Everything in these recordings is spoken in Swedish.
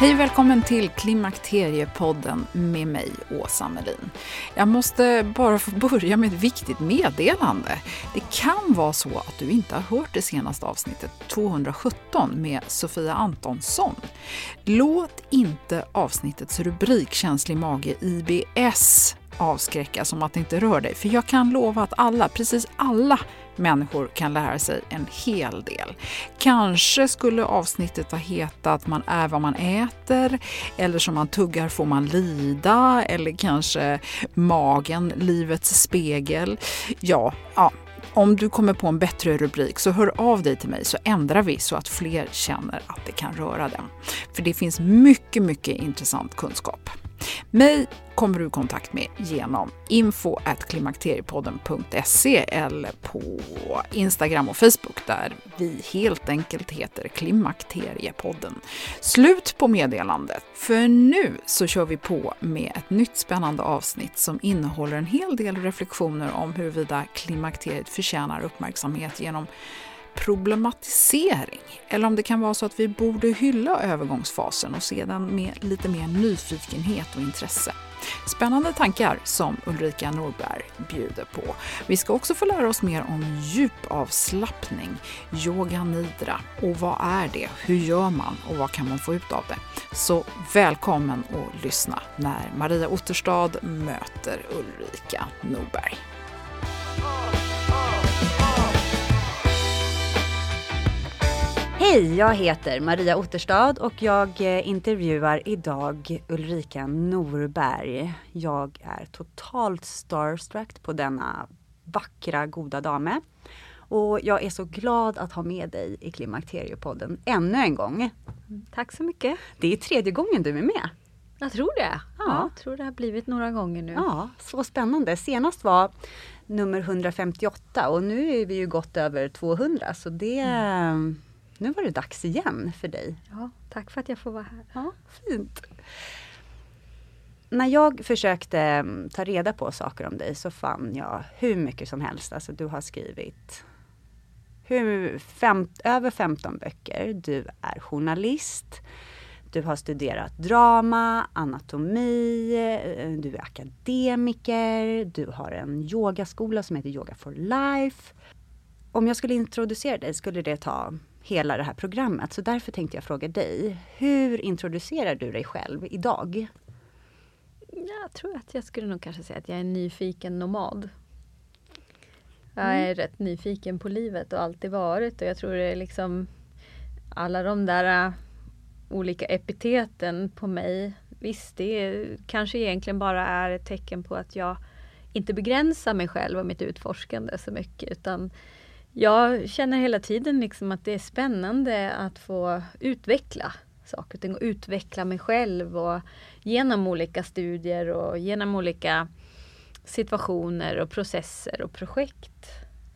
Hej och välkommen till Klimakteriepodden med mig, Åsa Melin. Jag måste bara få börja med ett viktigt meddelande. Det kan vara så att du inte har hört det senaste avsnittet, 217, med Sofia Antonsson. Låt inte avsnittets rubrik Känslig mage IBS avskräcka som att det inte rör dig. För jag kan lova att alla, precis alla människor kan lära sig en hel del. Kanske skulle avsnittet ha hetat Man är vad man äter, eller som man tuggar får man lida, eller kanske Magen, livets spegel. Ja, ja. Om du kommer på en bättre rubrik så hör av dig till mig så ändrar vi så att fler känner att det kan röra dem. För det finns mycket, mycket intressant kunskap. Mig kommer du i kontakt med genom info.klimakteriepodden.se eller på Instagram och Facebook där vi helt enkelt heter Klimakteriepodden. Slut på meddelandet, för nu så kör vi på med ett nytt spännande avsnitt som innehåller en hel del reflektioner om huruvida klimakteriet förtjänar uppmärksamhet genom problematisering eller om det kan vara så att vi borde hylla övergångsfasen och se den med lite mer nyfikenhet och intresse. Spännande tankar som Ulrika Norberg bjuder på. Vi ska också få lära oss mer om djupavslappning, yoga nidra och vad är det, hur gör man och vad kan man få ut av det? Så välkommen att lyssna när Maria Otterstad möter Ulrika Norberg. Hej, jag heter Maria Otterstad och jag eh, intervjuar idag Ulrika Norberg. Jag är totalt starstruck på denna vackra, goda dame. Och jag är så glad att ha med dig i Klimakteriepodden ännu en gång. Tack så mycket. Det är tredje gången du är med. Jag tror det. Ja, Ja. Jag tror det har blivit några gånger nu. Ja, så spännande. Senast var nummer 158 och nu är vi ju gått över 200 så det Nu var det dags igen för dig. Ja, tack för att jag får vara här. Ja, fint. När jag försökte mm, ta reda på saker om dig så fann jag hur mycket som helst. Alltså du har skrivit hur, fem, över 15 böcker. Du är journalist. Du har studerat drama, anatomi, eh, du är akademiker, du har en yogaskola som heter Yoga for Life. Om jag skulle introducera dig skulle det ta hela det här programmet. Så därför tänkte jag fråga dig, hur introducerar du dig själv idag? Jag tror att jag skulle nog kanske säga att jag är en nyfiken nomad. Jag är Mm. rätt nyfiken på livet och alltid varit och jag tror det är liksom alla de där äh, olika epiteten på mig. Visst, det är, kanske egentligen bara är ett tecken på att jag inte begränsar mig själv och mitt utforskande så mycket utan jag känner hela tiden liksom att det är spännande att få utveckla saker och ting och utveckla mig själv och genom olika studier och genom olika situationer och processer och projekt.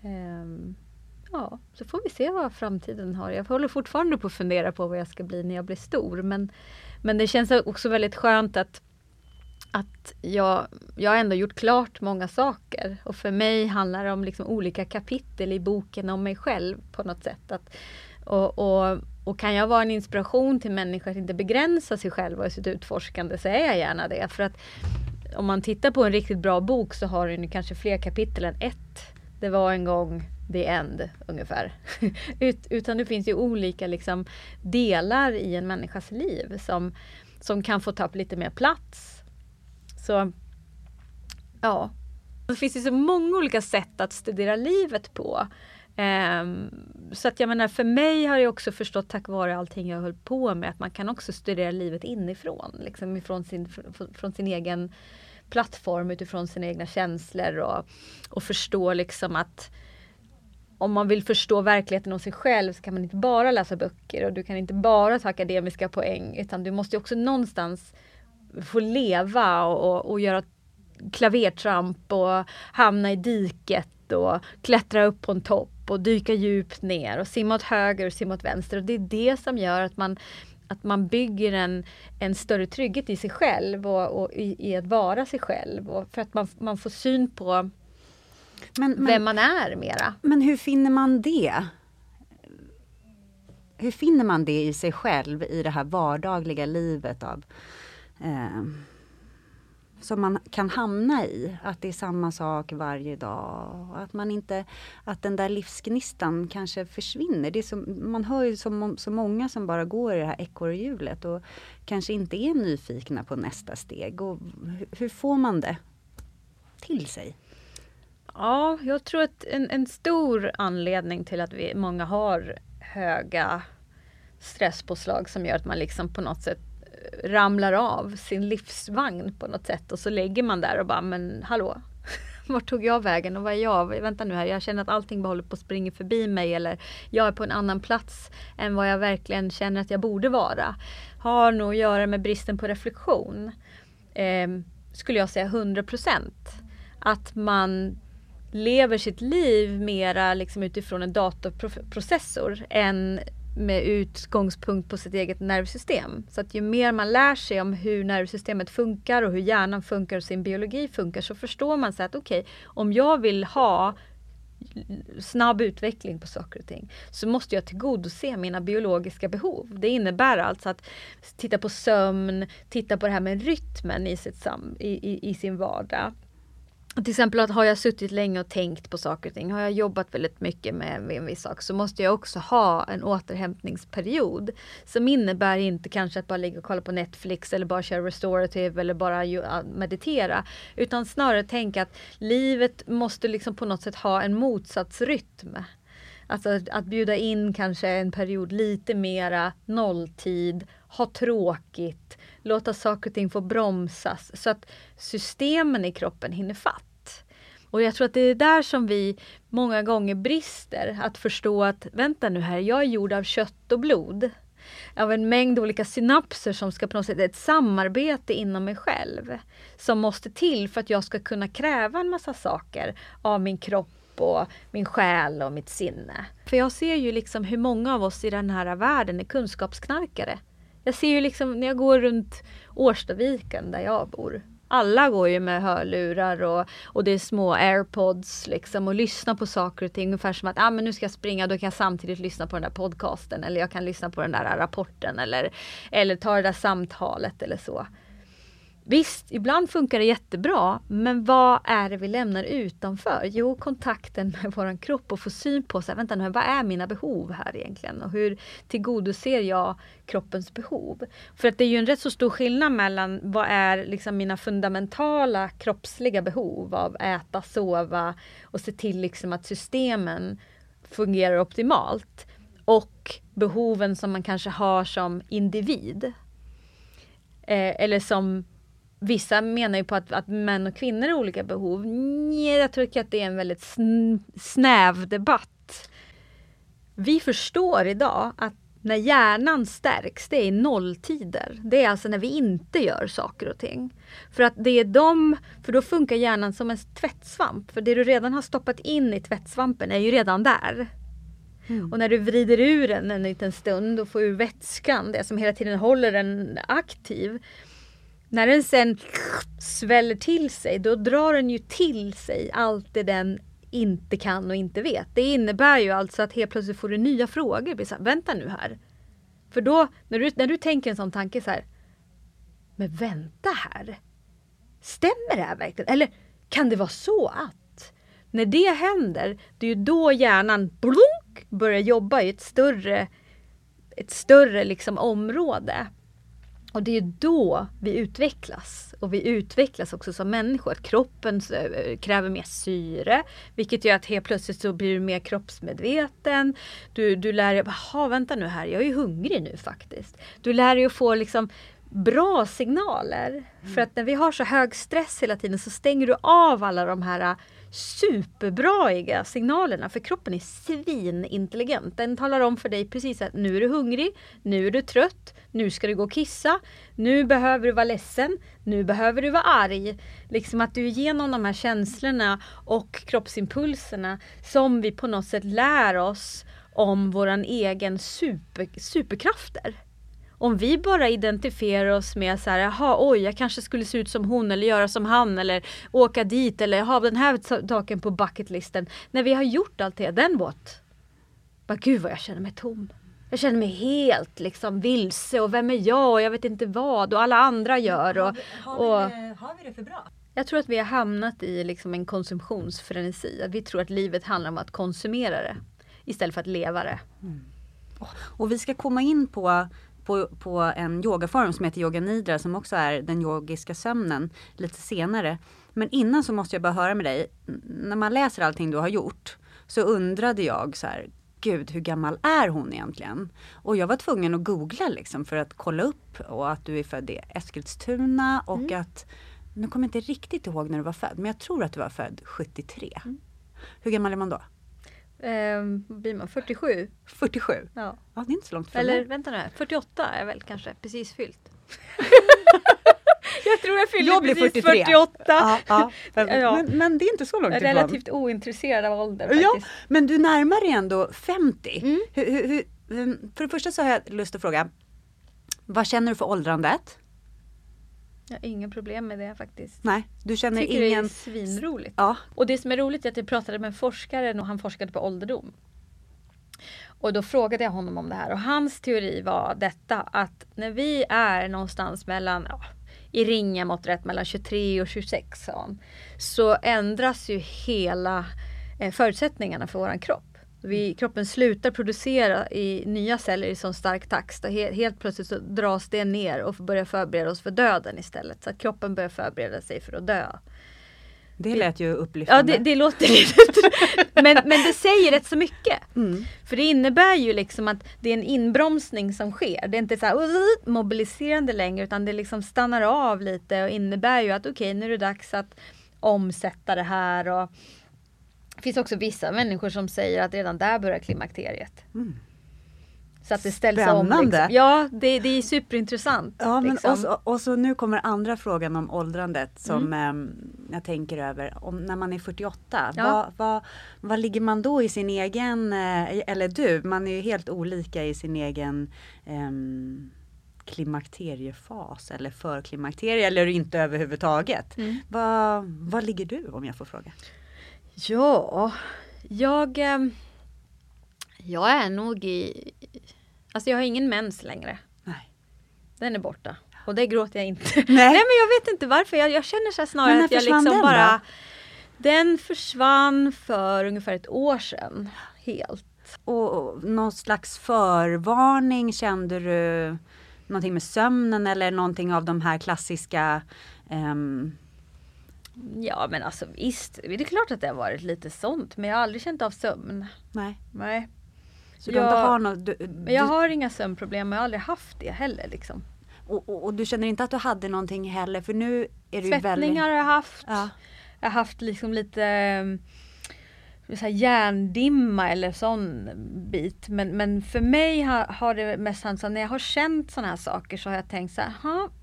Ehm, ja, så får vi se vad framtiden har. Jag håller fortfarande på att fundera på vad jag ska bli när jag blir stor. Men, men det känns också väldigt skönt att, att jag, jag har ändå gjort klart många saker. Och för mig handlar det om liksom olika kapitel i boken om mig själv på något sätt. Att, och, och, och kan jag vara en inspiration till människor att inte begränsa sig själva i sitt utforskande så är jag gärna det. För att om man tittar på en riktigt bra bok så har den kanske fler kapitel än ett. Det var en gång the end ungefär. Ut, utan det finns ju olika liksom, delar i en människas liv som, som kan få ta upp lite mer plats. Så ja, det finns ju så många olika sätt att studera livet på. Um, så att jag menar för mig har jag också förstått tack vare allting jag höll på med att man kan också studera livet inifrån. Liksom ifrån sin, från, från sin egen plattform utifrån sina egna känslor och, och förstå liksom att om man vill förstå verkligheten om sig själv så kan man inte bara läsa böcker och du kan inte bara ta akademiska poäng utan du måste också någonstans få leva och, och göra klavertramp och hamna i diket och klättra upp på en topp och dyka djupt ner och simma åt höger och simma åt vänster. Och det är det som gör att man, att man bygger en, en större trygghet i sig själv och, och i, i, att vara sig själv. Och för att man, man får syn på men, men, vem man är mera. Men hur finner man det? Hur finner man det i sig själv i det här vardagliga livet av eh, som man kan hamna i. Att det är samma sak varje dag. Att man inte, att den där livsgnistan kanske försvinner. Det är man hör ju så, så många som bara går i det här ekorrhjulet och kanske inte är nyfikna på nästa steg. Och hur, hur får man det till sig? Ja, jag tror att en, en stor anledning till att vi, många har höga stresspåslag som gör att man liksom på något sätt ramlar av sin livsvagn på något sätt och så lägger man där och bara men hallå vart tog jag vägen och vad är jag? Vänta nu här, jag känner att allting bara håller på att springa förbi mig eller jag är på en annan plats än vad jag verkligen känner att jag borde vara. Har nog att göra med bristen på reflektion. Eh, skulle jag säga 100% Att man lever sitt liv mera liksom utifrån en datorprocessor än med utgångspunkt på sitt eget nervsystem. Så att ju mer man lär sig om hur nervsystemet funkar och hur hjärnan funkar och sin biologi funkar så förstår man så att okej, okay, om jag vill ha snabb utveckling på saker och ting så måste jag tillgodose mina biologiska behov. Det innebär alltså att titta på sömn, titta på det här med rytmen i, sitt sam, i, i, i sin vardag till exempel att har jag suttit länge och tänkt på saker och ting, har jag jobbat väldigt mycket med, en viss sak så måste jag också ha en återhämtningsperiod. Som innebär inte kanske att bara ligga och kolla på Netflix eller bara köra restorative eller bara meditera. Utan snarare tänka att livet måste liksom på något sätt ha en motsatsrytm. Alltså att bjuda in kanske en period lite mera nolltid, ha tråkigt, låta saker och ting få bromsas så att systemen i kroppen hinner fatt. Och jag tror att det är där som vi många gånger brister, att förstå att vänta nu här, jag är gjord av kött och blod. Av en mängd olika synapser som ska på något sätt, ett samarbete inom mig själv. Som måste till för att jag ska kunna kräva en massa saker av min kropp och min själ och mitt sinne. För jag ser ju liksom hur många av oss i den här världen är kunskapsknarkare. Jag ser ju liksom när jag går runt Årstaviken där jag bor. Alla går ju med hörlurar och, och det är små airpods liksom och lyssnar på saker och ting. Ungefär som att ah, men nu ska jag springa, då kan jag samtidigt lyssna på den där podcasten eller jag kan lyssna på den där rapporten eller, eller ta det där samtalet eller så. Visst, ibland funkar det jättebra, men vad är det vi lämnar utanför? Jo, kontakten med våran kropp och få syn på, så här, vänta nu, vad är mina behov här egentligen? Och hur tillgodoser jag kroppens behov? För att det är ju en rätt så stor skillnad mellan vad är liksom mina fundamentala kroppsliga behov av äta, sova och se till liksom att systemen fungerar optimalt och behoven som man kanske har som individ. Eh, eller som Vissa menar ju på att, att män och kvinnor har olika behov. Nej, jag tycker att det är en väldigt snäv debatt. vi förstår idag att när hjärnan stärks, det är i nolltider. Det är alltså när vi inte gör saker och ting. För att det är de, för då funkar hjärnan som en tvättsvamp. För det du redan har stoppat in i tvättsvampen är ju redan där. Och när du vrider ur den en liten stund och får ur vätskan, det som hela tiden håller den aktiv. När den sen sväller till sig, då drar den ju till sig allt det den inte kan och inte vet. Det innebär ju alltså att helt plötsligt får du nya frågor. Blir så här, Vänta nu här. För då, när du, när du tänker en sån tanke så här. Men vänta här. Stämmer det här verkligen? Eller kan det vara så att? När det händer, det är ju då hjärnan blunk, börjar jobba i ett större, ett större liksom område. Och det är då vi utvecklas. Och vi utvecklas också som människor. Kroppen eh, kräver mer syre. Vilket gör att helt plötsligt så blir du mer kroppsmedveten. Du, du lär dig, jaha vänta nu här, jag är ju hungrig nu faktiskt. Du lär dig att få liksom bra signaler. För att när vi har så hög stress hela tiden så stänger du av alla de här superbraiga signalerna för kroppen är svinintelligent. Den talar om för dig precis att nu är du hungrig, nu är du trött, nu ska du gå och kissa, nu behöver du vara ledsen, nu behöver du vara arg. Liksom att du genom de här känslorna och kroppsimpulserna som vi på något sätt lär oss om våran egen super, superkrafter om vi bara identifierar oss med så här, jaha, oj, jag kanske skulle se ut som hon eller göra som han eller åka dit eller ha den här saken på bucketlisten. När vi har gjort allt det, den what? Bara gud vad jag känner mig tom. Jag känner mig helt liksom vilse och vem är jag och jag vet inte vad och alla andra gör. Och, har, vi, har, vi det, har vi det för bra? Jag tror att vi har hamnat i liksom en konsumtionsfrenesi. Att vi tror att livet handlar om att konsumera det istället för att leva det. Mm. Och vi ska komma in på på, på en yogaform som heter yoga nidra som också är den yogiska sömnen lite senare. Men innan så måste jag bara höra med dig, när man läser allting du har gjort så undrade jag så här, gud hur gammal är hon egentligen? Och jag var tvungen att googla liksom för att kolla upp och att du är född i Eskilstuna och mm. att, nu kommer jag inte riktigt ihåg när du var född, men jag tror att du var född 73. Mm. Hur gammal är man då? Eh, blir man 47? 47? Ja. ja. det är inte så långt från Eller vänta nu, 48 är väl kanske precis fyllt. jag tror jag fyller jag precis 43. 48. Ja, ja. Men, men, det är inte så långt ifrån. Relativt ointresserad av ålder. Faktiskt. Ja, men du närmar dig ändå 50. Mm. Hur, hur, hur, för det första så har jag lust att fråga, vad känner du för åldrandet? Jag har inga problem med det faktiskt. Nej, du känner Tycker ingen... det är svinroligt. Ja. Och det som är roligt är att jag pratade med en forskare och han forskade på ålderdom. Och då frågade jag honom om det här och hans teori var detta att när vi är någonstans mellan, ja, i ringen mot rätt mellan 23 och 26 så ändras ju hela eh, förutsättningarna för våran kropp. Vi, kroppen slutar producera i nya celler i sån stark takt. Helt, helt plötsligt så dras det ner och börjar förbereda oss för döden istället. Så att kroppen börjar förbereda sig för att dö. Det lät ju upplyftande. Ja det, det låter men, men det säger rätt så mycket. Mm. För det innebär ju liksom att det är en inbromsning som sker. Det är inte så här, mobiliserande längre utan det liksom stannar av lite och innebär ju att okej okay, nu är det dags att omsätta det här. Och, det finns också vissa människor som säger att redan där börjar klimakteriet. Mm. Så att det ställs Spännande. om. Liksom. Ja, det, det är superintressant. Ja, men liksom. och, så, och, så, nu kommer andra frågan om åldrandet som mm. eh, jag tänker över. Om, när man är 48, ja. vad, vad, vad ligger man då i sin egen, eh, eller du, man är ju helt olika i sin egen eh, klimakteriefas eller förklimakterie eller inte överhuvudtaget. Mm. Vad, vad ligger du om jag får fråga? Ja, jag, ehm, jag är nog i... Alltså jag har ingen mens längre. Nej. Den är borta. Och det gråter jag inte. Nej, Nej men jag vet inte varför. Jag, jag känner så snarare att jag liksom den bara... Då? Den försvann för ungefär ett år sedan. Helt. Och, och någon slags förvarning kände du? Någonting med sömnen eller någonting av de här klassiska um, Ja men alltså visst, det är klart att det har varit lite sånt men jag har aldrig känt av sömn. Nej. Nej. Så du jag, inte har något, du, du, jag har inga sömnproblem och jag har aldrig haft det heller liksom. Och, och, och, du känner inte att du hade någonting heller för nu är du Svettningar väldigt... har jag haft. Ja. Jag har haft liksom lite så här hjärndimma eller sån bit. Men, men för mig har, har det mest handlat om när jag har känt sådana här saker så har jag tänkt så här,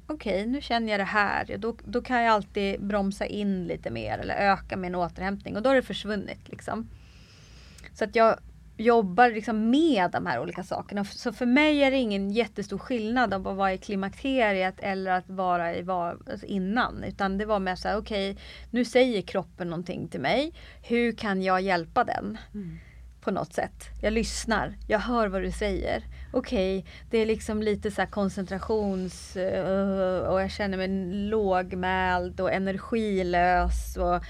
okej okay, nu känner jag det här. Då, då kan jag alltid bromsa in lite mer eller öka min återhämtning och då har det försvunnit. Liksom. Så att jag jobbar liksom med de här olika sakerna. Så för mig är det ingen jättestor skillnad av att vara i klimakteriet eller att vara i var, alltså innan. Utan det var mer så här, okej, okay, nu säger kroppen någonting till mig. Hur kan jag hjälpa den? Mm. På något sätt. Jag lyssnar, jag hör vad du säger. Okej, okay, det är liksom lite så koncentrations... Eh, och jag känner mig lågmäld och energilös. Och,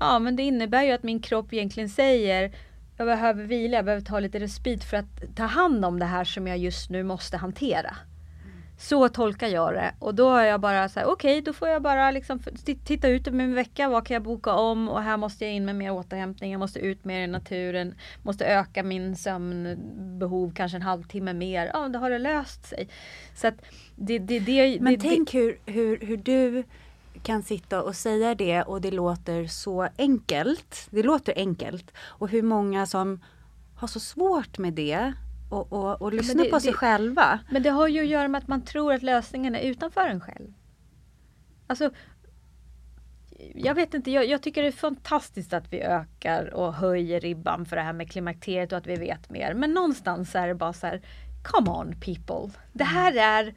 ja, men det innebär ju att min kropp egentligen säger jag behöver vila, jag behöver ta lite respit för att ta hand om det här som jag just nu måste hantera. Så tolkar jag det och då är jag bara så här, okej okay, då får jag bara liksom titta ut över min vecka, vad kan jag boka om och här måste jag in med mer återhämtning, jag måste ut mer i naturen, måste öka min sömnbehov kanske en halvtimme mer. Ja, då har det löst sig. Så det, det, det, Men tänk hur, hur, hur du kan sitta och säga det och det låter så enkelt. Det låter enkelt. Och hur många som har så svårt med det och, och, och lyssna det, på sig själva. Men det har ju att göra med att man tror att lösningen är utanför en själv. Alltså, jag vet inte, jag, jag, tycker det är fantastiskt att vi ökar och höjer ribban för det här med klimakteriet och att vi vet mer. Men någonstans är det bara så här, come on people. Det här är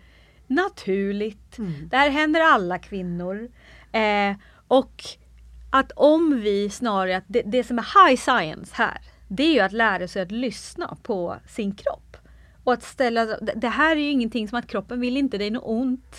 naturligt. Mm. Det här händer alla kvinnor. Eh, och att om vi snarare, att det, det, som är high science här, det är ju att lära sig att lyssna på sin kropp. Och att ställa, det här är ju ingenting som att kroppen vill inte dig något ont.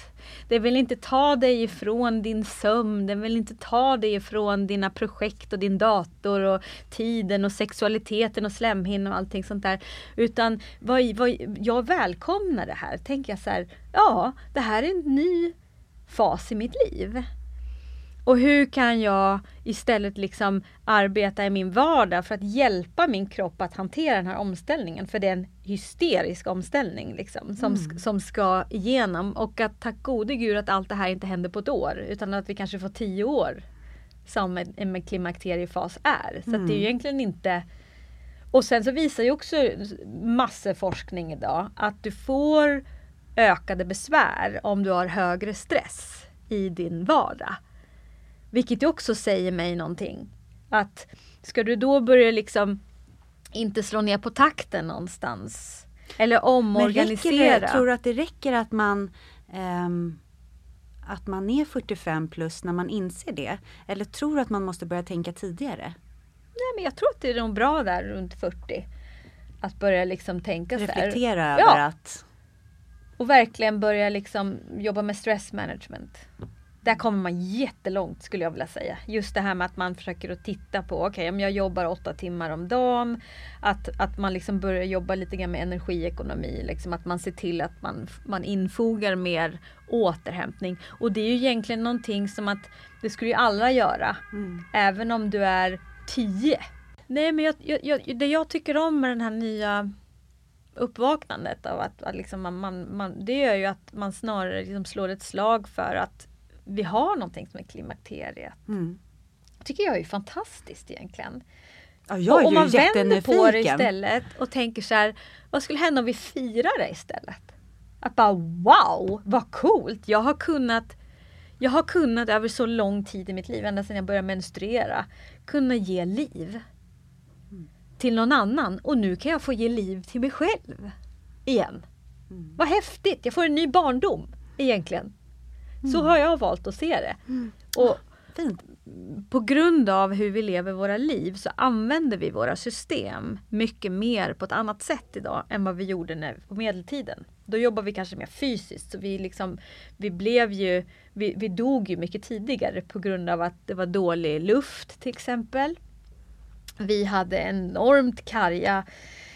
Den vill inte ta dig ifrån din sömn, den vill inte ta dig ifrån dina projekt och din dator och tiden och sexualiteten och slemhinnan och allting sånt där. Utan vad, vad, jag välkomnar det här. Tänker jag så här, ja, det här är en ny fas i mitt liv. Och hur kan jag istället liksom arbeta i min vardag för att hjälpa min kropp att hantera den här omställningen? För det är en hysterisk omställning liksom, som, mm. som ska igenom. Och att tack gode gud att allt det här inte händer på ett år utan att vi kanske får tio år som en, en klimakteriefas är. Så mm. det är ju egentligen inte och sen så visar ju också massor forskning idag att du får ökade besvär om du har högre stress i din vardag. Vilket också säger mig någonting. Att ska du då börja liksom inte slå ner på takten någonstans? Eller omorganisera? Men räcker det, tror du att det räcker att man um, att man är 45 plus när man inser det? Eller tror du att man måste börja tänka tidigare? Nej men jag tror att det är nog bra där runt 40. Att börja liksom tänka Reflektera så här. över ja. att... Och verkligen börja liksom jobba med stress management där kommer man jättelångt skulle jag vilja säga. Just det här med att man försöker att titta på, okej okay, om jag jobbar åtta timmar om dagen, att, att man liksom börjar jobba lite grann med energiekonomi, liksom att man ser till att man, man infogar mer återhämtning. Och det är ju egentligen någonting som att det skulle ju alla göra, mm. även om du är tio. Nej men jag, jag, det jag tycker om med den här nya uppvaknandet av att, att liksom man, man, man, det gör ju att man snarare liksom slår ett slag för att vi har någonting som är klimakteriet. Mm. tycker jag är fantastiskt egentligen. Ja, jag är om man vänder på det istället och tänker så här, vad skulle hända om vi firar det istället? Att bara wow, vad coolt! Jag har kunnat jag har kunnat över så lång tid i mitt liv, ända sedan jag började menstruera, kunna ge liv mm. till någon annan. Och nu kan jag få ge liv till mig själv. Igen. Mm. Vad häftigt! Jag får en ny barndom egentligen. Så mm. har jag valt att se det. Mm. Och Fint. På grund av hur vi lever våra liv så använder vi våra system mycket mer på ett annat sätt idag än vad vi gjorde när, på medeltiden. Då jobbar vi kanske mer fysiskt. Så vi, liksom, vi, blev ju, vi, vi dog ju mycket tidigare på grund av att det var dålig luft till exempel. Vi hade enormt karga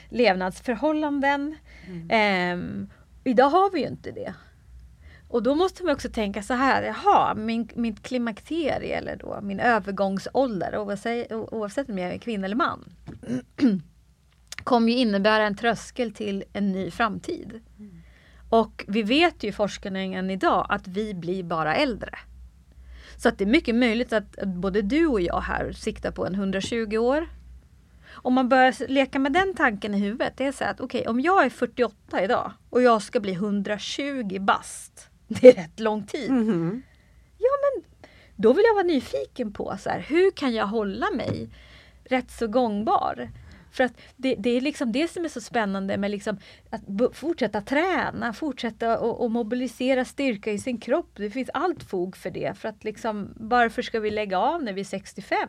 levnadsförhållanden. Mm. Um, idag har vi ju inte det. Och då måste man också tänka så här, jaha, min, mitt klimakterie eller då min övergångsålder, oavsett, oavsett om jag är kvinna eller man, kommer ju innebära en tröskel till en ny framtid. Mm. Och vi vet ju forskningen idag att vi blir bara äldre. Så att det är mycket möjligt att både du och jag här siktar på en 120 år om man börjar leka med den tanken i huvudet, det är så att okej, okay, om jag är 48 idag och jag ska bli 120 bast, det är rätt lång tid. Mhm. Ja men då vill jag vara nyfiken på så här, hur kan jag hålla mig rätt så gångbar? För att det, det är liksom det som är så spännande med liksom att fortsätta träna, fortsätta och, och mobilisera styrka i sin kropp. Det finns allt fog för det. För att liksom, varför ska vi lägga av när vi är 65?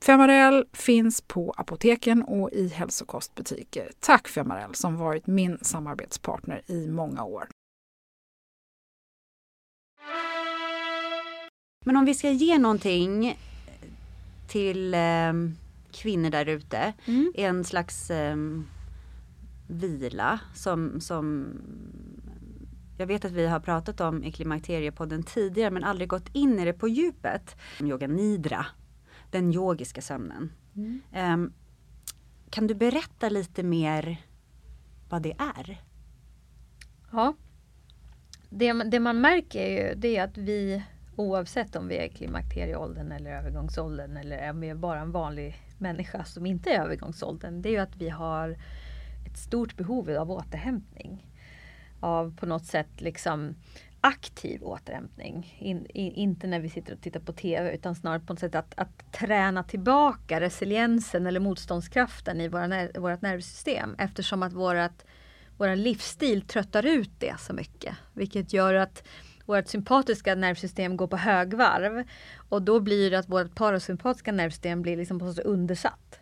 Femarel finns på apoteken och i hälsokostbutiker. Tack Femarel som varit min samarbetspartner i många år. Men om vi ska ge någonting till eh, kvinnor där ute, en slags eh, vila som, som jag vet att vi har pratat om i Klimakteriepodden tidigare men aldrig gått in i det på djupet. Yoga nidra, den yogiska sömnen. Eh, kan du berätta lite mer vad det är? Ja. Det, det man märker är ju det är att vi oavsett om vi är klimakterieåldern eller övergångsåldern eller om vi är bara en vanlig människa som inte är övergångsåldern. Det är ju att vi har ett stort behov av återhämtning. Av på något sätt liksom aktiv återhämtning. In, in, inte när vi sitter och tittar på TV utan snarare på något sätt att, att träna tillbaka resiliensen eller motståndskraften i våra ner, vårt nervsystem eftersom att vårat, vår livsstil tröttar ut det så mycket. Vilket gör att vårt sympatiska nervsystem går på högvarv och då blir det att vårt parasympatiska nervsystem blir liksom på något sätt undersatt.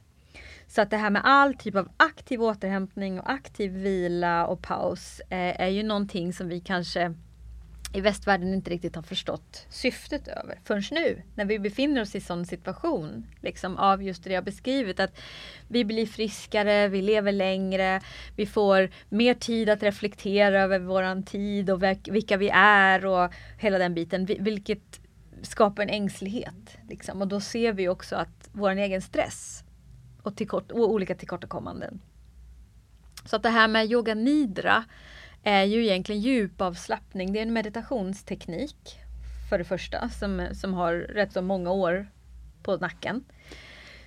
Så att det här med all typ av aktiv återhämtning och aktiv vila och paus eh, är ju någonting som vi kanske i västvärlden inte riktigt har förstått syftet över förrän nu när vi befinner oss i sån situation liksom av just det jag beskrivit att vi blir friskare, vi lever längre, vi får mer tid att reflektera över våran tid och vilka vi är och hela den biten vilket skapar en ängslighet. Liksom. Och då ser vi också att vår egen stress och, tillkort, och olika tillkortakommanden. Så att det här med yoga nidra är ju egentligen djupavslappning. Det är en meditationsteknik för det första som, som har rätt så många år på nacken.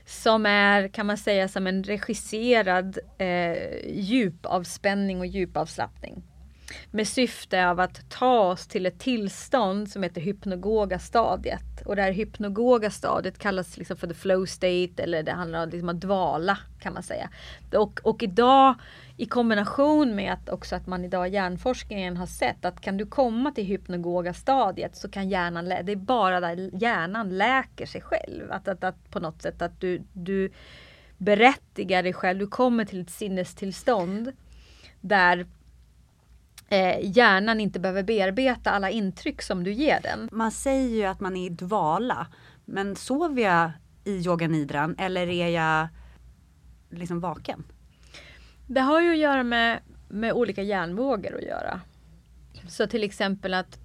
Som är, kan man säga, som en regisserad eh, djupavspänning och djupavslappning. Med syfte av att ta oss till ett tillstånd som heter hypnogoga stadiet. Och det här hypnogoga stadiet kallas liksom för the flow state eller det handlar om liksom att dvala kan man säga. Och, och idag i kombination med att också att man idag i hjärnforskningen har sett att kan du komma till hypnogoga stadiet så kan hjärnan, det är bara där hjärnan läker sig själv. Att, att, att på något sätt att du, du berättigar dig själv, du kommer till ett sinnestillstånd där eh, hjärnan inte behöver bearbeta alla intryck som du ger den. Man säger ju att man är i dvala, men sover jag i yoganidran eller är jag liksom vaken? Det har ju att göra med, med olika hjärnvågor att göra. Så till exempel att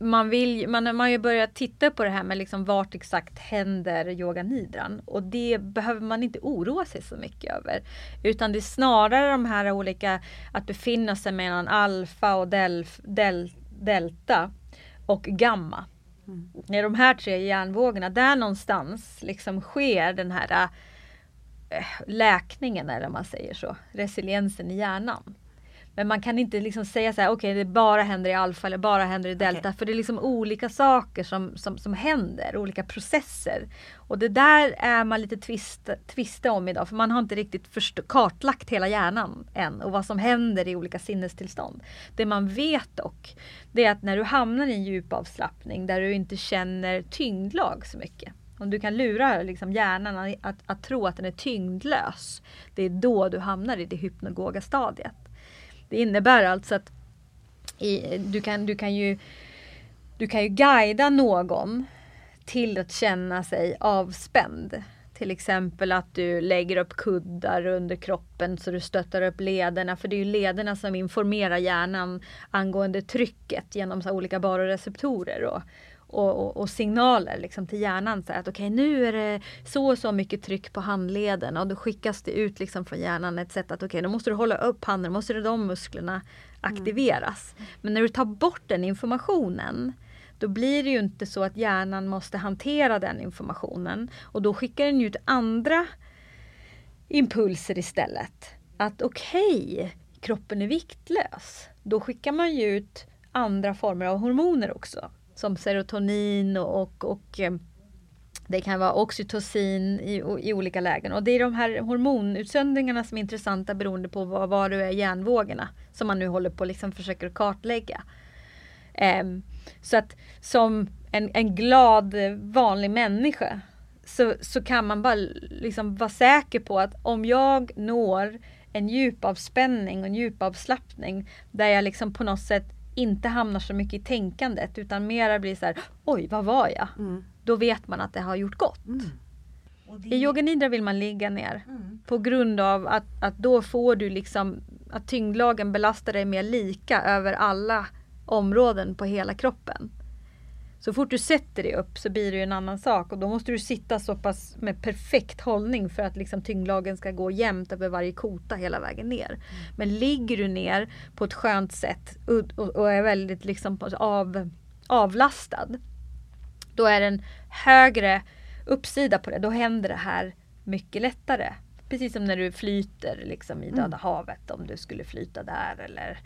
man vill, man, man har ju börjat titta på det här med liksom vart exakt händer yoga nidran och det behöver man inte oroa sig så mycket över. Utan det är snarare de här olika, att befinna sig mellan alfa och del, del, delta och gamma. Mm. När de här tre hjärnvågorna, där någonstans liksom sker den här läkningen eller man säger så, resiliensen i hjärnan. Men man kan inte liksom säga så här, okej okay, det bara händer i alfa eller bara händer i delta. Okay. För det är liksom olika saker som, som, som händer, olika processer. Och det där är man lite tvist, tvista om idag, för man har inte riktigt först, kartlagt hela hjärnan än och vad som händer i olika sinnestillstånd. Det man vet dock, det är att när du hamnar i en djup avslappning där du inte känner tyngdlag så mycket, om du kan lura liksom hjärnan att, att, tro att den är tyngdlös, det är då du hamnar i det hypnagoga stadiet. Det innebär alltså att i, du, kan, du, kan ju, du kan ju guida någon till att känna sig avspänd. Till exempel att du lägger upp kuddar under kroppen så du stöttar upp lederna. För det är ju lederna som informerar hjärnan angående trycket genom så olika baroreceptorer. Och, och, och, och, signaler liksom till hjärnan. Så att okej okay, nu är det så och så mycket tryck på handleden och då skickas det ut liksom från hjärnan ett sätt att okej okay, då måste du hålla upp handen, då måste de musklerna aktiveras. Mm. Men när du tar bort den informationen då blir det ju inte så att hjärnan måste hantera den informationen och då skickar den ut andra impulser istället. Att okej, okay, kroppen är viktlös. Då skickar man ju ut andra former av hormoner också som serotonin och, och, och eh, det kan vara oxytocin i, i, olika lägen. Och det är de här hormonutsöndringarna som är intressanta beroende på var, var du är i hjärnvågorna. Som man nu håller på liksom försöker kartlägga. Um, så att som en, en glad vanlig människa så, så kan man bara liksom vara säker på att om jag når en djup avspänning och en djup avslappning där jag liksom på något sätt inte hamnar så mycket i tänkandet utan mera blir så här, oj vad var jag? Mm. Då vet man att det har gjort gott. Mm. Det... I yoga nidra vill man ligga ner mm. på grund av att, att då får du liksom att tyngdlagen belastar dig mer lika över alla områden på hela kroppen. Så fort du sätter dig upp så blir det en annan sak och då måste du sitta så pass med perfekt hållning för att liksom tyngdlagen ska gå jämnt över varje kota hela vägen ner. Mm. Men ligger du ner på ett skönt sätt och, och är väldigt liksom av, avlastad. Då är det en högre uppsida på det. Då händer det här mycket lättare. Precis som när du flyter liksom i Döda mm. havet om du skulle flyta där eller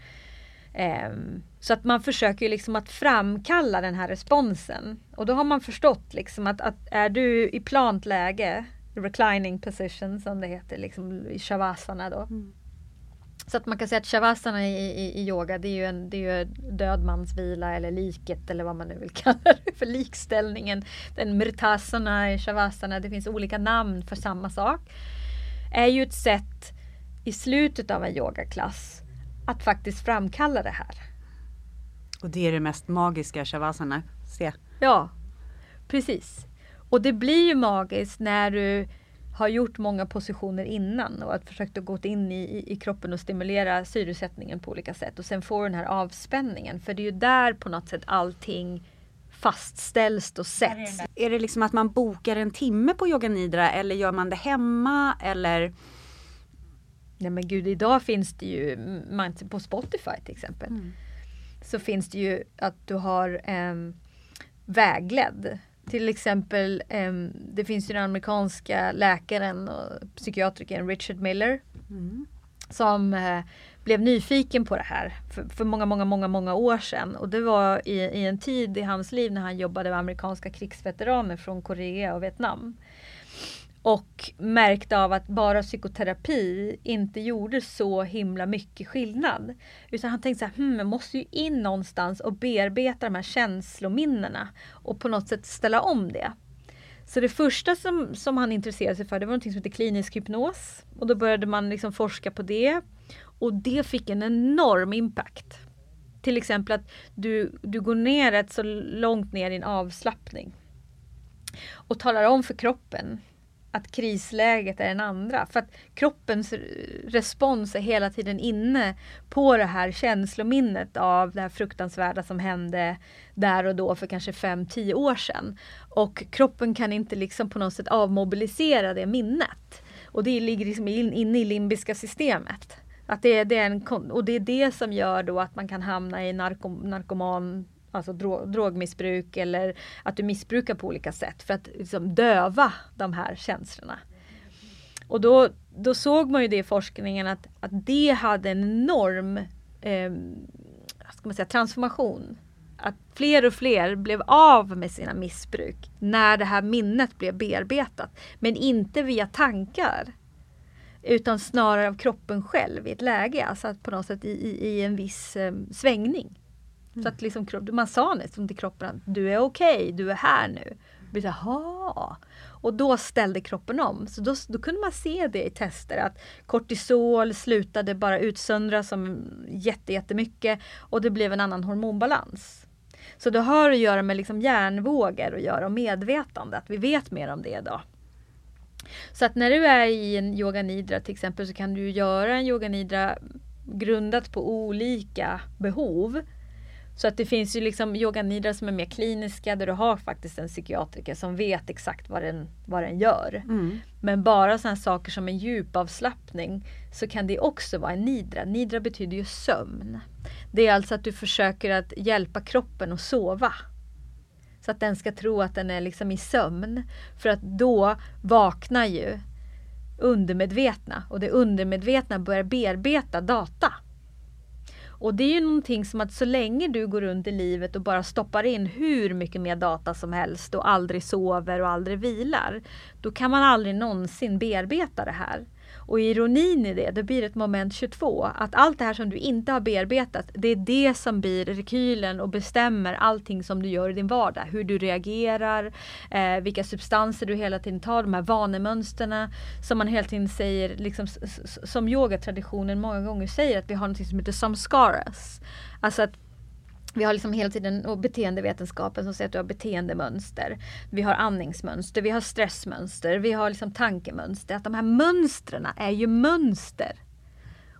så att man försöker liksom att framkalla den här responsen. Och då har man förstått liksom att, att är du i plant läge, reclining position som det heter, liksom i shavasana då. Mm. Så att man kan säga att shavasana i, i, i yoga det är ju en det är ju dödmansvila eller liket eller vad man nu vill kalla det för likställningen. Den mritasana i shavasana, det finns olika namn för samma sak. Är ju ett sätt i slutet av en yogaklass att faktiskt framkalla det här. Och det är det mest magiska shavasana, se. Ja, precis. Och det blir ju magiskt när du har gjort många positioner innan och att försökt att gå in i, i, kroppen och stimulera syresättningen på olika sätt och sen få den här avspänningen. För det är ju där på något sätt allting fastställs och sätts. Är det liksom att man bokar en timme på yoga nidra eller gör man det hemma eller? Nej men gud, idag finns det ju, man, på Spotify till exempel, mm. så finns det ju att du har um, vägledd. Till exempel, um, det finns ju den amerikanska läkaren och psykiatrikern Richard Miller. Mm. Som uh, blev nyfiken på det här för, för, många, många, många, många år sedan. Och det var i, i en tid i hans liv när han jobbade med amerikanska krigsveteraner från Korea och Vietnam. Och märkte av att bara psykoterapi inte gjorde så himla mycket skillnad. Utan han tänkte så här, hm, jag måste ju in någonstans och bearbeta de här känslominnena och på något sätt ställa om det. Så det första som, som han intresserade sig för det var något som heter klinisk hypnos. Och då började man liksom forska på det. Och det fick en enorm impact. Till exempel att du, du går ner rätt så långt ner i en avslappning och talar om för kroppen att krisläget är den andra. För att kroppens respons är hela tiden inne på det här känslominnet av det här fruktansvärda som hände där och då för kanske 5-10 år sedan. Och kroppen kan inte liksom på något sätt avmobilisera det minnet. Och det ligger liksom inne i limbiska systemet. Att det, det är en, och det är det som gör då att man kan hamna i narkom, narkoman alltså drog, drogmissbruk eller att du missbrukar på olika sätt för att liksom döva de här känslorna. Och då, då såg man ju det i forskningen att, att det hade en enorm eh, ska man säga, transformation. Att fler och fler blev av med sina missbruk när det här minnet blev bearbetat. Men inte via tankar. Utan snarare av kroppen själv i ett läge, alltså att på något sätt i, i, i en viss eh, svängning. Mm. Så att liksom, man sa nästan till kroppen att du är okej, okay, du är här nu. Jaha. Och då ställde kroppen om. Så då, då, kunde man se det i tester att kortisol slutade bara utsöndras som jätte, jättemycket och det blev en annan hormonbalans. Så det har att göra med liksom hjärnvågor och göra och medvetande, att vi vet mer om det idag. Så att när du är i en yoga nidra till exempel så kan du göra en yoga nidra grundat på olika behov. Så att det finns ju liksom yoga nidra som är mer kliniska där du har faktiskt en psykiatriker som vet exakt vad den, vad den gör. Mm. Men bara sådana saker som en djupavslappning så kan det också vara en nidra. Nidra betyder ju sömn. Det är alltså att du försöker att hjälpa kroppen att sova. Så att den ska tro att den är liksom i sömn. För att då vaknar ju undermedvetna och det undermedvetna börjar bearbeta data. Och det är ju någonting som att så länge du går runt i livet och bara stoppar in hur mycket mer data som helst och aldrig sover och aldrig vilar. Då kan man aldrig någonsin bearbeta det här. Och ironin i det, det blir ett moment 22. Att allt det här som du inte har bearbetat, det är det som blir rekylen och bestämmer allting som du gör i din vardag. Hur du reagerar, eh, vilka substanser du hela tiden tar, de här vanemönsterna som man hela tiden säger, liksom, som yogatraditionen många gånger säger, att vi har något som heter samskaras. Alltså att vi har liksom hela tiden och beteendevetenskapen som säger att du har beteendemönster. Vi har andningsmönster, vi har stressmönster, vi har liksom tankemönster. Att de här mönstren är ju mönster.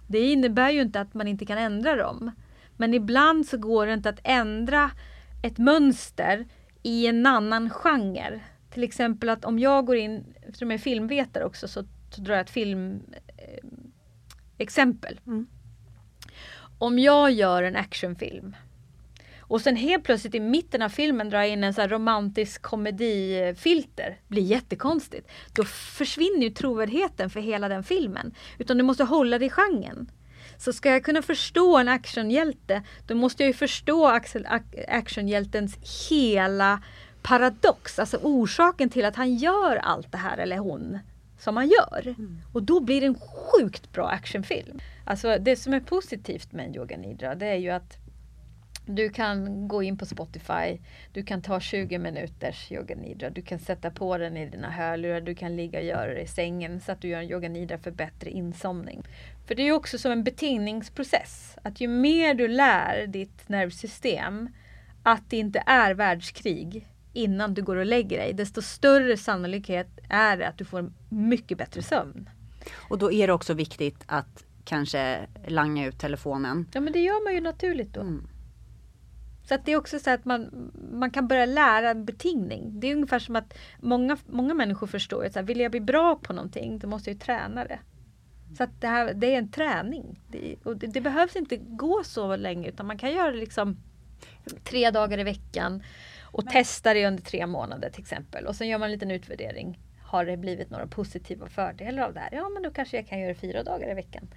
Det innebär ju inte att man inte kan ändra dem. Men ibland så går det inte att ändra ett mönster i en annan genre. Till exempel att om jag går in, eftersom jag är filmvetare också, så, så drar jag ett filmexempel. Eh, mm. Om jag gör en actionfilm och sen helt plötsligt i mitten av filmen dra in en så romantisk komedifilter. blir jättekonstigt. Då försvinner ju trovärdigheten för hela den filmen. Utan du måste hålla dig i genren. Så ska jag kunna förstå en actionhjälte, då måste jag ju förstå actionhjältens hela paradox, alltså orsaken till att han gör allt det här, eller hon, som han gör. Mm. Och då blir det en sjukt bra actionfilm. Alltså det som är positivt med en yoga nidra, det är ju att du kan gå in på Spotify, du kan ta 20 minuters yoga nidra, du kan sätta på den i dina hörlurar, du kan ligga och göra det i sängen så att du gör en yoga nidra för bättre insomning. För det är också som en betingningsprocess, att ju mer du lär ditt nervsystem att det inte är världskrig innan du går och lägger dig, desto större sannolikhet är det att du får mycket bättre sömn. Och då är det också viktigt att kanske langa ut telefonen. Ja men det gör man ju naturligt då. Mm. Så att det är också så att man, man kan börja lära en betingning. Det är ungefär som att många, många människor förstår att vill jag bli bra på någonting, då måste jag träna det. Så att det, här, det är en träning. Det, och det, det, behövs inte gå så länge utan man kan göra det liksom tre dagar i veckan och Men. testa det under tre månader till exempel. Och sen gör man en liten utvärdering. Har det blivit några positiva fördelar av det här? Ja men då kanske jag kan göra det fyra dagar i veckan.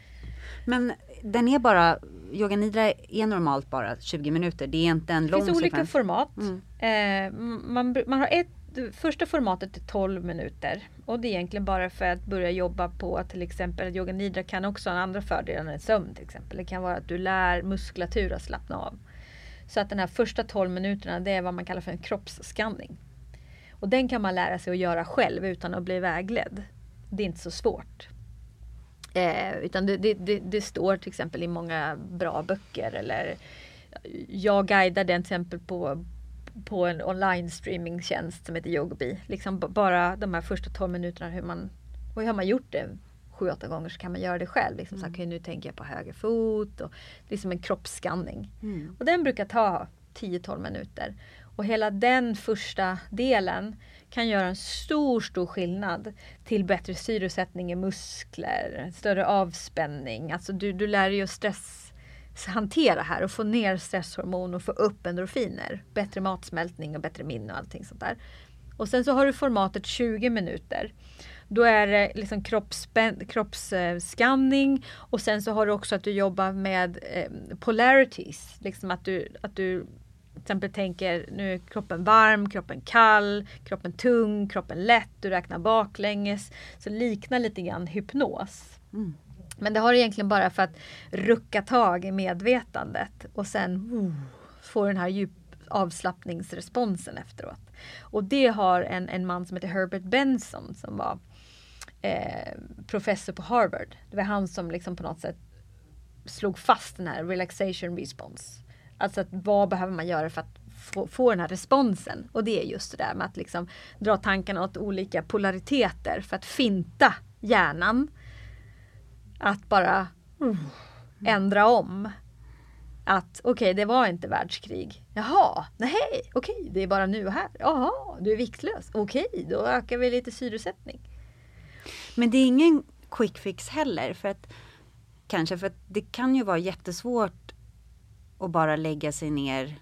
Men den är bara, yoga nidra är normalt bara 20 minuter. Det är inte en lång Det finns olika format. Mm. Eh, man, man har ett Första formatet är 12 minuter och det är egentligen bara för att börja jobba på att till exempel yoga nidra kan också ha andra fördelar än sömn till exempel. Det kan vara att du lär muskulatur att slappna av. Så att den här första 12 minuterna det är vad man kallar för en kroppsskanning. Och den kan man lära sig att göra själv utan att bli vägledd. Det är inte så svårt. Eh, utan det, det, det, det, står till exempel i många bra böcker eller jag guidar den till exempel på, på en online streamingtjänst som heter Yogobi. Liksom bara de här första 12 minuterna hur man, och har man gjort det sju, åtta gånger så kan man göra det själv. Liksom så här, Mm. nu tänker jag på höger fot och liksom en kroppsskanning. Mm. Och den brukar ta 10-12 minuter. Och hela den första delen kan göra en stor, stor skillnad till bättre syresättning i muskler, större avspänning. Alltså du, du lär dig att stresshantera här och få ner stresshormon och få upp endorfiner. Bättre matsmältning och bättre minne och allting sånt där. Och sen så har du formatet 20 minuter. Då är det liksom kroppsskanning och sen så har du också att du jobbar med eh, polarities. Liksom att du, att du till exempel tänker nu är kroppen varm, kroppen kall, kroppen tung, kroppen lätt, du räknar baklänges. Så liknar lite grann hypnos. Men det har egentligen bara för att rucka tag i medvetandet och sen uh, få den här djup avslappningsresponsen efteråt. Och det har en, en man som heter Herbert Benson som var eh, professor på Harvard. Det var han som liksom på något sätt slog fast den här relaxation response. Alltså att vad behöver man göra för att få, få den här responsen? Och det är just det där med att liksom dra tankarna åt olika polariteter för att finta hjärnan. Att bara uh, ändra om. Att okej, det var inte världskrig. Jaha, nej, okej, det är bara nu och här. Jaha, du är viktlös. Okej, då ökar vi lite syresättning. Men det är ingen quick fix heller. För att, kanske för att det kan ju vara jättesvårt att bara lägga sig ner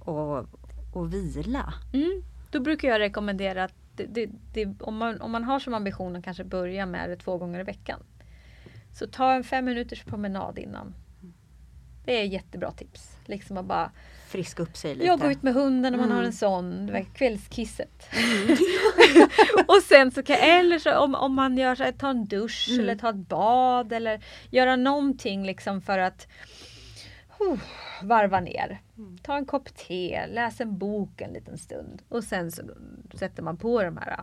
och, och vila. Mm. Då brukar jag rekommendera att det, det, det, om, man, om man har som ambition att kanske börja med det två gånger i veckan. Så ta en fem minuters promenad innan. Det är jättebra tips. Liksom att bara Friska upp sig lite. jogga ut med hunden om man Mm. har en sån. Det var kvällskisset. och sen så kan, eller så om, om man gör så här, ta en dusch Mm. eller ta ett bad eller göra någonting liksom för att huh, varva ner. Mm. Ta en kopp te, läs en bok en liten stund och sen så sätter man på de här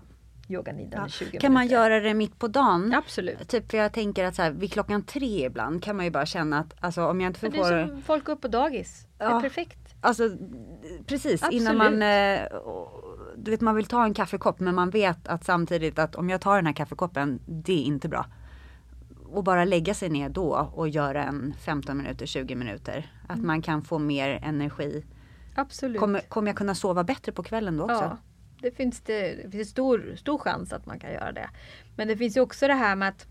yoganidan Ja. i 20 Kan man minuter. göra det mitt på dagen? Absolut. Typ för jag tänker att så här, vid klockan tre ibland kan man ju bara känna att alltså, om jag inte Men får... det är som folk går upp på dagis. Det är Ja. perfekt. Alltså precis Absolut. innan man eh, Du vet man vill ta en kaffekopp men man vet att samtidigt att om jag tar den här kaffekoppen det är inte bra. Och bara lägga sig ner då och göra en 15 minuter, 20 minuter. Att Mm. man kan få mer energi. Absolut. Kommer, kommer jag kunna sova bättre på kvällen då också? Ja, det finns, det, det finns stor, stor chans att man kan göra det. Men det finns ju också det här med att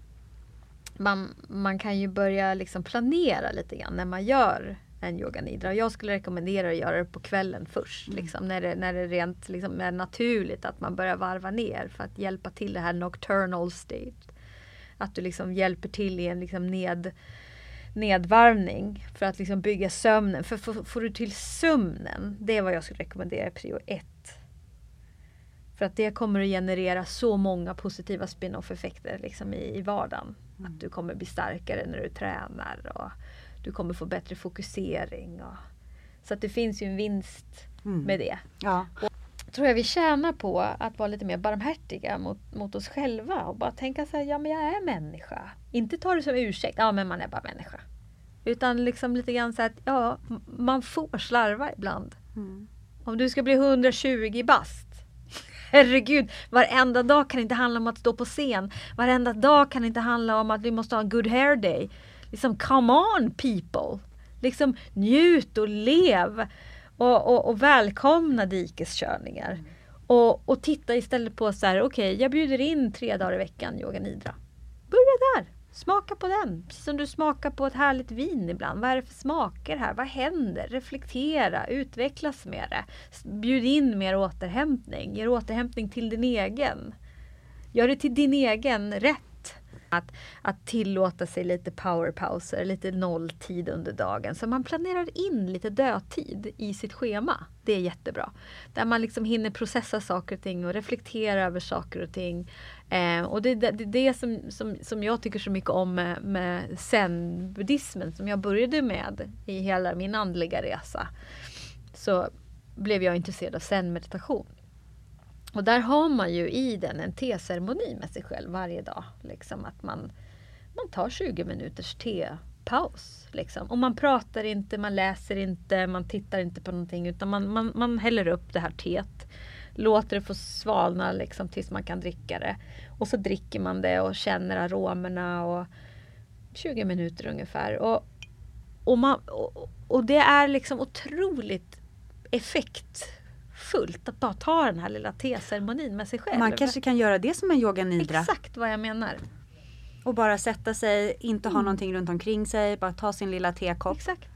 man, man kan ju börja liksom planera lite grann när man gör en yoga nidra. Jag skulle rekommendera att göra det på kvällen först. Liksom, när, det, när det rent liksom, är naturligt att man börjar varva ner för att hjälpa till det här nocturnal state. Att du liksom hjälper till i en liksom ned, nedvarvning för att liksom bygga sömnen. För får, får du till sömnen, det är vad jag skulle rekommendera i prio ett. För att det kommer att generera så många positiva spin-off effekter liksom i, i vardagen. Att du kommer bli starkare när du tränar och du kommer få bättre fokusering. Och, så att det finns ju en vinst Mm. med det. Ja. Tror jag vi tjänar på att vara lite mer barmhärtiga mot, mot oss själva och bara tänka så här, ja men jag är människa. Inte ta det som ursäkt, ja men man är bara människa. Utan liksom lite grann så att ja, man får slarva ibland. Mm. Om du ska bli 120 bast. Herregud, varenda dag kan inte handla om att stå på scen. Varenda dag kan inte handla om att vi måste ha en good hair day. Liksom come on people! Liksom njut och lev. Och, och, och välkomna dikeskörningar. Och, och titta istället på så här, okej jag bjuder in tre dagar i veckan yoga nidra. Börja där! Smaka på den. Precis som du smakar på ett härligt vin ibland. Vad är det för smaker här? Vad händer? Reflektera, utvecklas med det. Bjud in mer återhämtning. Ge återhämtning till din egen. Gör det till din egen rätt. Att, att tillåta sig lite powerpauser, lite nolltid under dagen. Så man planerar in lite dödtid i sitt schema. Det är jättebra. Där man liksom hinner processa saker och ting och reflektera över saker och ting. Eh, och det är det, det, det som, som, som jag tycker så mycket om med, med zen-buddhismen som jag började med i hela min andliga resa. Så blev jag intresserad av zen-meditation. Och där har man ju i den en teceremoni med sig själv varje dag. Liksom att man, man tar 20 minuters tepaus. Liksom. Och man pratar inte, man läser inte, man tittar inte på någonting utan man, man, man häller upp det här teet. Låter det få svalna liksom, tills man kan dricka det. Och så dricker man det och känner aromerna och 20 minuter ungefär. Och, och, man, och, och det är liksom otroligt effektfullt att bara ta den här lilla teceremonin med sig själv. Man kanske kan göra det som en yoga nidra. Exakt vad jag menar. Och bara sätta sig, inte ha Mm. någonting runt omkring sig, bara ta sin lilla tekopp. Exakt.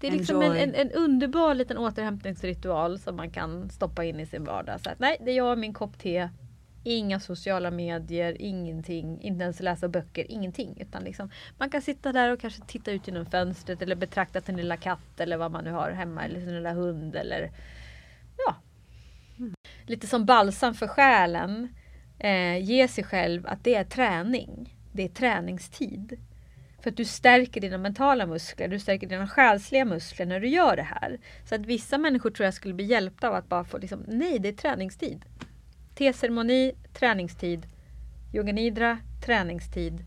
Det är liksom en, Enjoy. en, en underbar liten återhämtningsritual som man kan stoppa in i sin vardag. Så att, nej, det är jag och min kopp te. Inga sociala medier, ingenting, inte ens läsa böcker, ingenting. Utan liksom, man kan sitta där och kanske titta ut genom fönstret eller betrakta sin lilla katt eller vad man nu har hemma eller sin lilla hund eller ja. Lite som balsam för själen. Eh, ge sig själv att det är träning. Det är träningstid. För att du stärker dina mentala muskler, du stärker dina själsliga muskler när du gör det här. Så att vissa människor tror jag skulle bli hjälpta av att bara få liksom, nej det är träningstid. Teceremoni, träningstid. Yoga nidra, träningstid.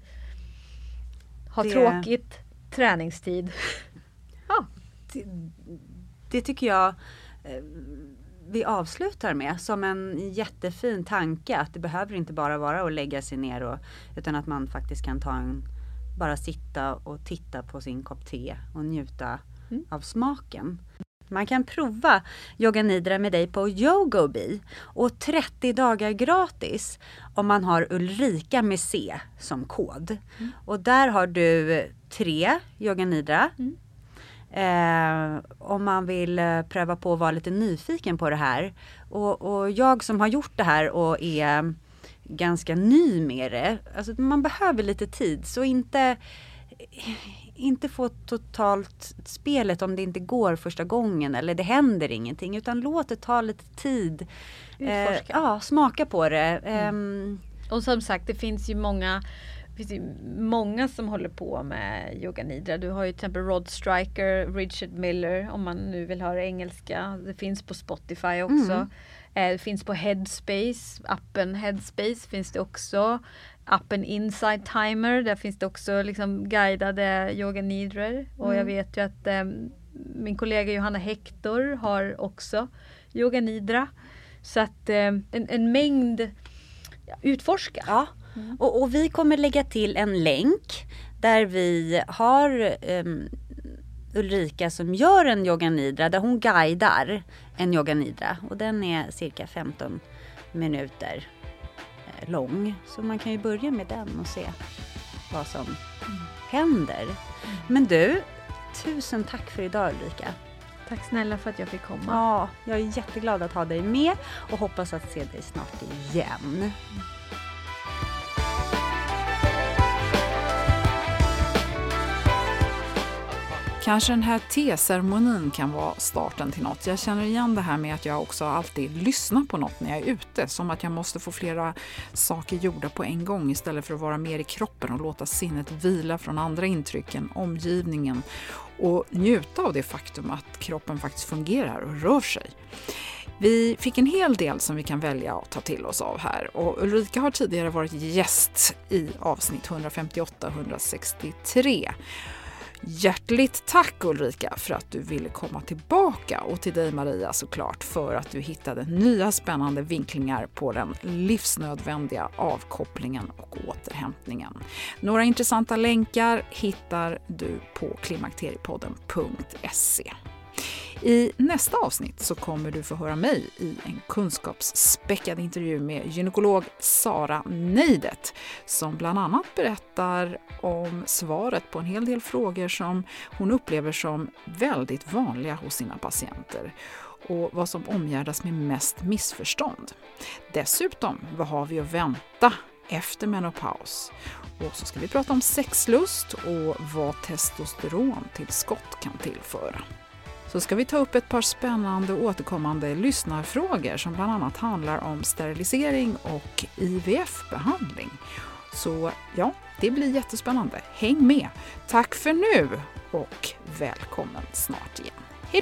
Ha Det- tråkigt, träningstid. ja, Det, det tycker jag vi avslutar med som en jättefin tanke att det behöver inte bara vara att lägga sig ner och, utan att man faktiskt kan ta en, bara sitta och titta på sin kopp te och njuta av smaken. Man kan prova Yoga Nidra med dig på Yogobi och 30 dagar gratis om man har Ulrika med C som kod. Och där har du tre Yoga Nidra Eh, om man vill eh, pröva på att vara lite nyfiken på det här. Och, och jag som har gjort det här och är ganska ny med det. Alltså man behöver lite tid så inte inte få totalt spelet om det inte går första gången eller det händer ingenting utan låt det ta lite tid. Eh, Utforska. ja, smaka på det. Ehm, Och som sagt, det finns ju många finns ju många som håller på med yoga nidra. Du har ju till exempel Rod Stryker, Richard Miller om man nu vill höra engelska. Det finns på Spotify också. Eh, Det finns på Headspace, appen Headspace finns det också. Appen Inside Timer, där finns det också liksom guidade yoga nidror. Och jag vet ju att eh, min kollega Johanna Hector har också yoga nidra. Så att eh, en, en mängd utforska. Ja, och, och vi kommer lägga till en länk där vi har ehm, Ulrika som gör en yoga nidra där hon guidar en yoga nidra och den är cirka 15 minuter eh, lång. Så man kan ju börja med den och se vad som händer. Men du, tusen tack för idag Ulrika. Tack snälla för att jag fick komma. Ja, jag är jätteglad att ha dig med och hoppas att se dig snart igen. Kanske den här teceremonin kan vara starten till något. Jag känner igen det här med att jag också alltid lyssnar på något när jag är ute. Som att jag måste få flera saker gjorda på en gång istället för att vara mer i kroppen och låta sinnet vila från andra intryck än omgivningen och njuta av det faktum att kroppen faktiskt fungerar och rör sig. Vi fick en hel del som vi kan välja att ta till oss av här och Ulrika har tidigare varit gäst i avsnitt 158 163. Hjärtligt tack Ulrika för att du ville komma tillbaka och till dig Maria såklart för att du hittade nya spännande vinklingar på den livsnödvändiga avkopplingen och återhämtningen. Några intressanta länkar hittar du på klimakteriepodden.se. I nästa avsnitt så kommer du få höra mig i en kunskapsspäckad intervju med gynekolog Sara Neidet som bland annat berättar om svaret på en hel del frågor som hon upplever som väldigt vanliga hos sina patienter och vad som omgärdas med mest missförstånd. Dessutom, vad har vi att vänta efter menopaus? Och så ska vi prata om sexlust och vad testosterontillskott kan tillföra så ska vi ta upp ett par spännande återkommande lyssnarfrågor som bland annat handlar om sterilisering och IVF-behandling. Så ja, det blir jättespännande. Häng med! Tack för nu och välkommen snart igen. Hej